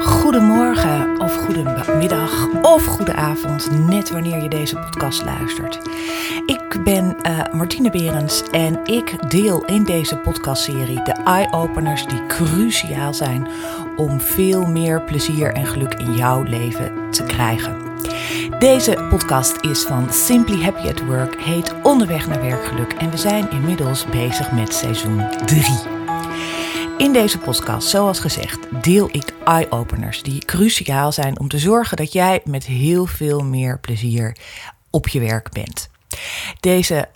Goedemorgen of goedemiddag of goede avond, net wanneer je deze podcast luistert. Ik ben uh, Martine Berends en ik deel in deze podcastserie de eye-openers die cruciaal zijn om veel meer plezier en geluk in jouw leven te krijgen. Deze podcast is van Simply Happy at Work, heet Onderweg naar Werkgeluk en we zijn inmiddels bezig met seizoen 3. In deze podcast, zoals gezegd, deel ik eye-openers die cruciaal zijn om te zorgen dat jij met heel veel meer plezier op je werk bent. Deze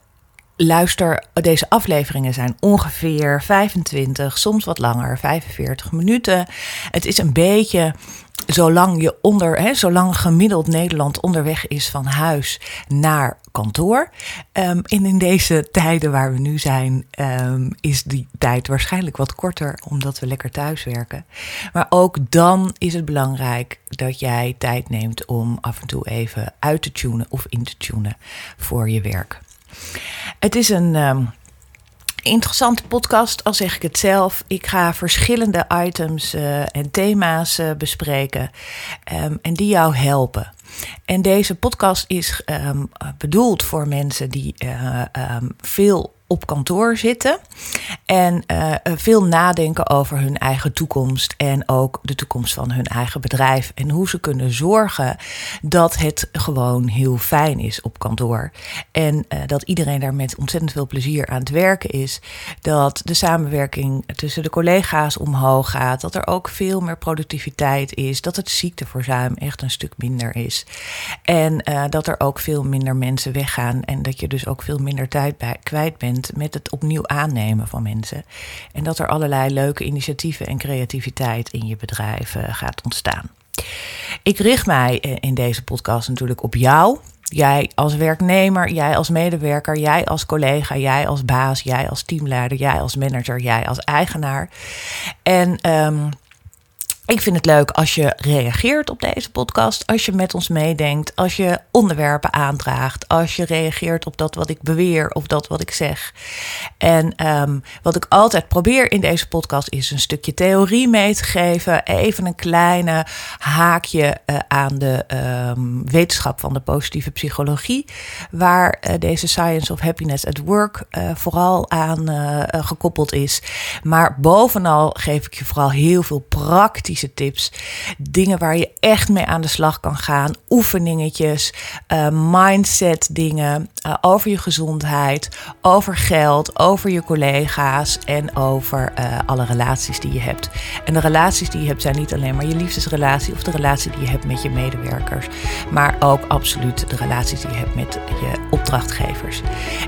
luister, deze afleveringen zijn ongeveer 25, soms wat langer, 45 minuten. Het is een beetje zolang je onder, hè, zolang gemiddeld Nederland onderweg is van huis naar kantoor. Um, en in deze tijden waar we nu zijn, um, is die tijd waarschijnlijk wat korter, omdat we lekker thuis werken. Maar ook dan is het belangrijk dat jij tijd neemt om af en toe even uit te tunen of in te tunen voor je werk. Het is een. Um, interessante podcast, al zeg ik het zelf. Ik ga verschillende items uh, en thema's uh, bespreken um, en die jou helpen. En deze podcast is um, bedoeld voor mensen die uh, um, veel op kantoor zitten en uh, veel nadenken over hun eigen toekomst en ook de toekomst van hun eigen bedrijf en hoe ze kunnen zorgen dat het gewoon heel fijn is op kantoor. En uh, dat iedereen daar met ontzettend veel plezier aan het werken is, dat de samenwerking tussen de collega's omhoog gaat, dat er ook veel meer productiviteit is, dat het ziekteverzuim echt een stuk minder is. En dat er ook veel minder mensen weggaan en dat je dus ook veel minder tijd bij, kwijt bent met het opnieuw aannemen van mensen. En dat er allerlei leuke initiatieven en creativiteit in je bedrijf uh, gaat ontstaan. Ik richt mij eh, in deze podcast natuurlijk op jou. Jij als werknemer, jij als medewerker, jij als collega, jij als baas, jij als teamleider, jij als manager, jij als eigenaar. En um, ik vind het leuk als je reageert op deze podcast, als je met ons meedenkt, als je onderwerpen aandraagt, als je reageert op dat wat ik beweer of dat wat ik zeg. En um, wat ik altijd probeer in deze podcast is een stukje theorie mee te geven, even een kleine haakje uh, aan de um, wetenschap van de positieve psychologie, waar uh, deze Science of Happiness at Work uh, vooral aan gekoppeld is. Maar bovenal geef ik je vooral heel veel praktisch praktische tips. Dingen waar je echt mee aan de slag kan gaan. Oefeningetjes, uh, mindset dingen uh, over je gezondheid, over geld, over je collega's en over uh, alle relaties die je hebt. En de relaties die je hebt zijn niet alleen maar je liefdesrelatie of de relatie die je hebt met je medewerkers, maar ook absoluut de relaties die je hebt met je opdrachtgevers.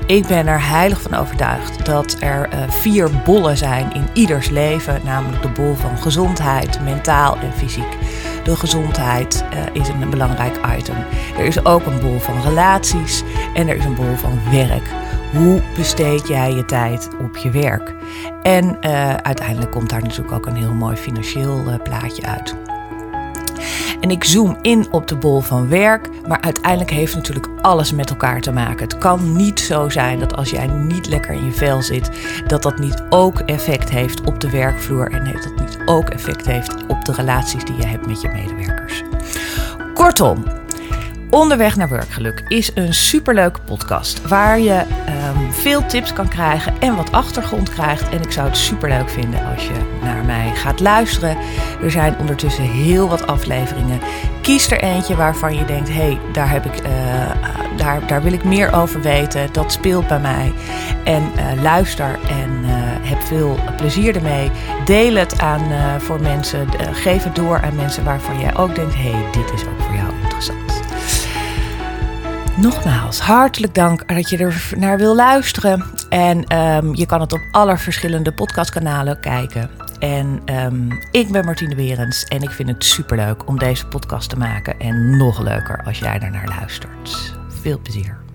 Ik ben er heilig van overtuigd dat er vier bollen zijn in ieders leven, namelijk de bol van gezondheid, mentaal en fysiek. De gezondheid uh, is een belangrijk item. Er is ook een bol van relaties en er is een bol van werk. Hoe besteed jij je tijd op je werk? En uh, uiteindelijk komt daar natuurlijk ook een heel mooi financieel uh, plaatje uit. En ik zoom in op de bol van werk, maar uiteindelijk heeft natuurlijk alles met elkaar te maken. Het kan niet zo zijn dat als jij niet lekker in je vel zit, dat dat niet ook effect heeft op de werkvloer en dat niet ook effect heeft op de relaties die je hebt met je medewerkers. Kortom, Onderweg naar werkgeluk is een superleuke podcast waar je um, veel tips kan krijgen en wat achtergrond krijgt. En ik zou het superleuk vinden als je naar mij gaat luisteren. Er zijn ondertussen heel wat afleveringen. Kies er eentje waarvan je denkt: hé, hey, daar, heb ik, uh, daar, daar wil ik meer over weten. Dat speelt bij mij. En uh, luister en heb veel plezier ermee. Deel het aan voor mensen. geef het door aan mensen waarvan jij ook denkt: hé, hey, dit is ook voor jou interessant. Nogmaals, hartelijk dank dat je er naar wil luisteren. En um, je kan het op alle verschillende podcastkanalen kijken. En um, ik ben Martine Berends en ik vind het superleuk om deze podcast te maken. En nog leuker als jij er naar luistert. Veel plezier.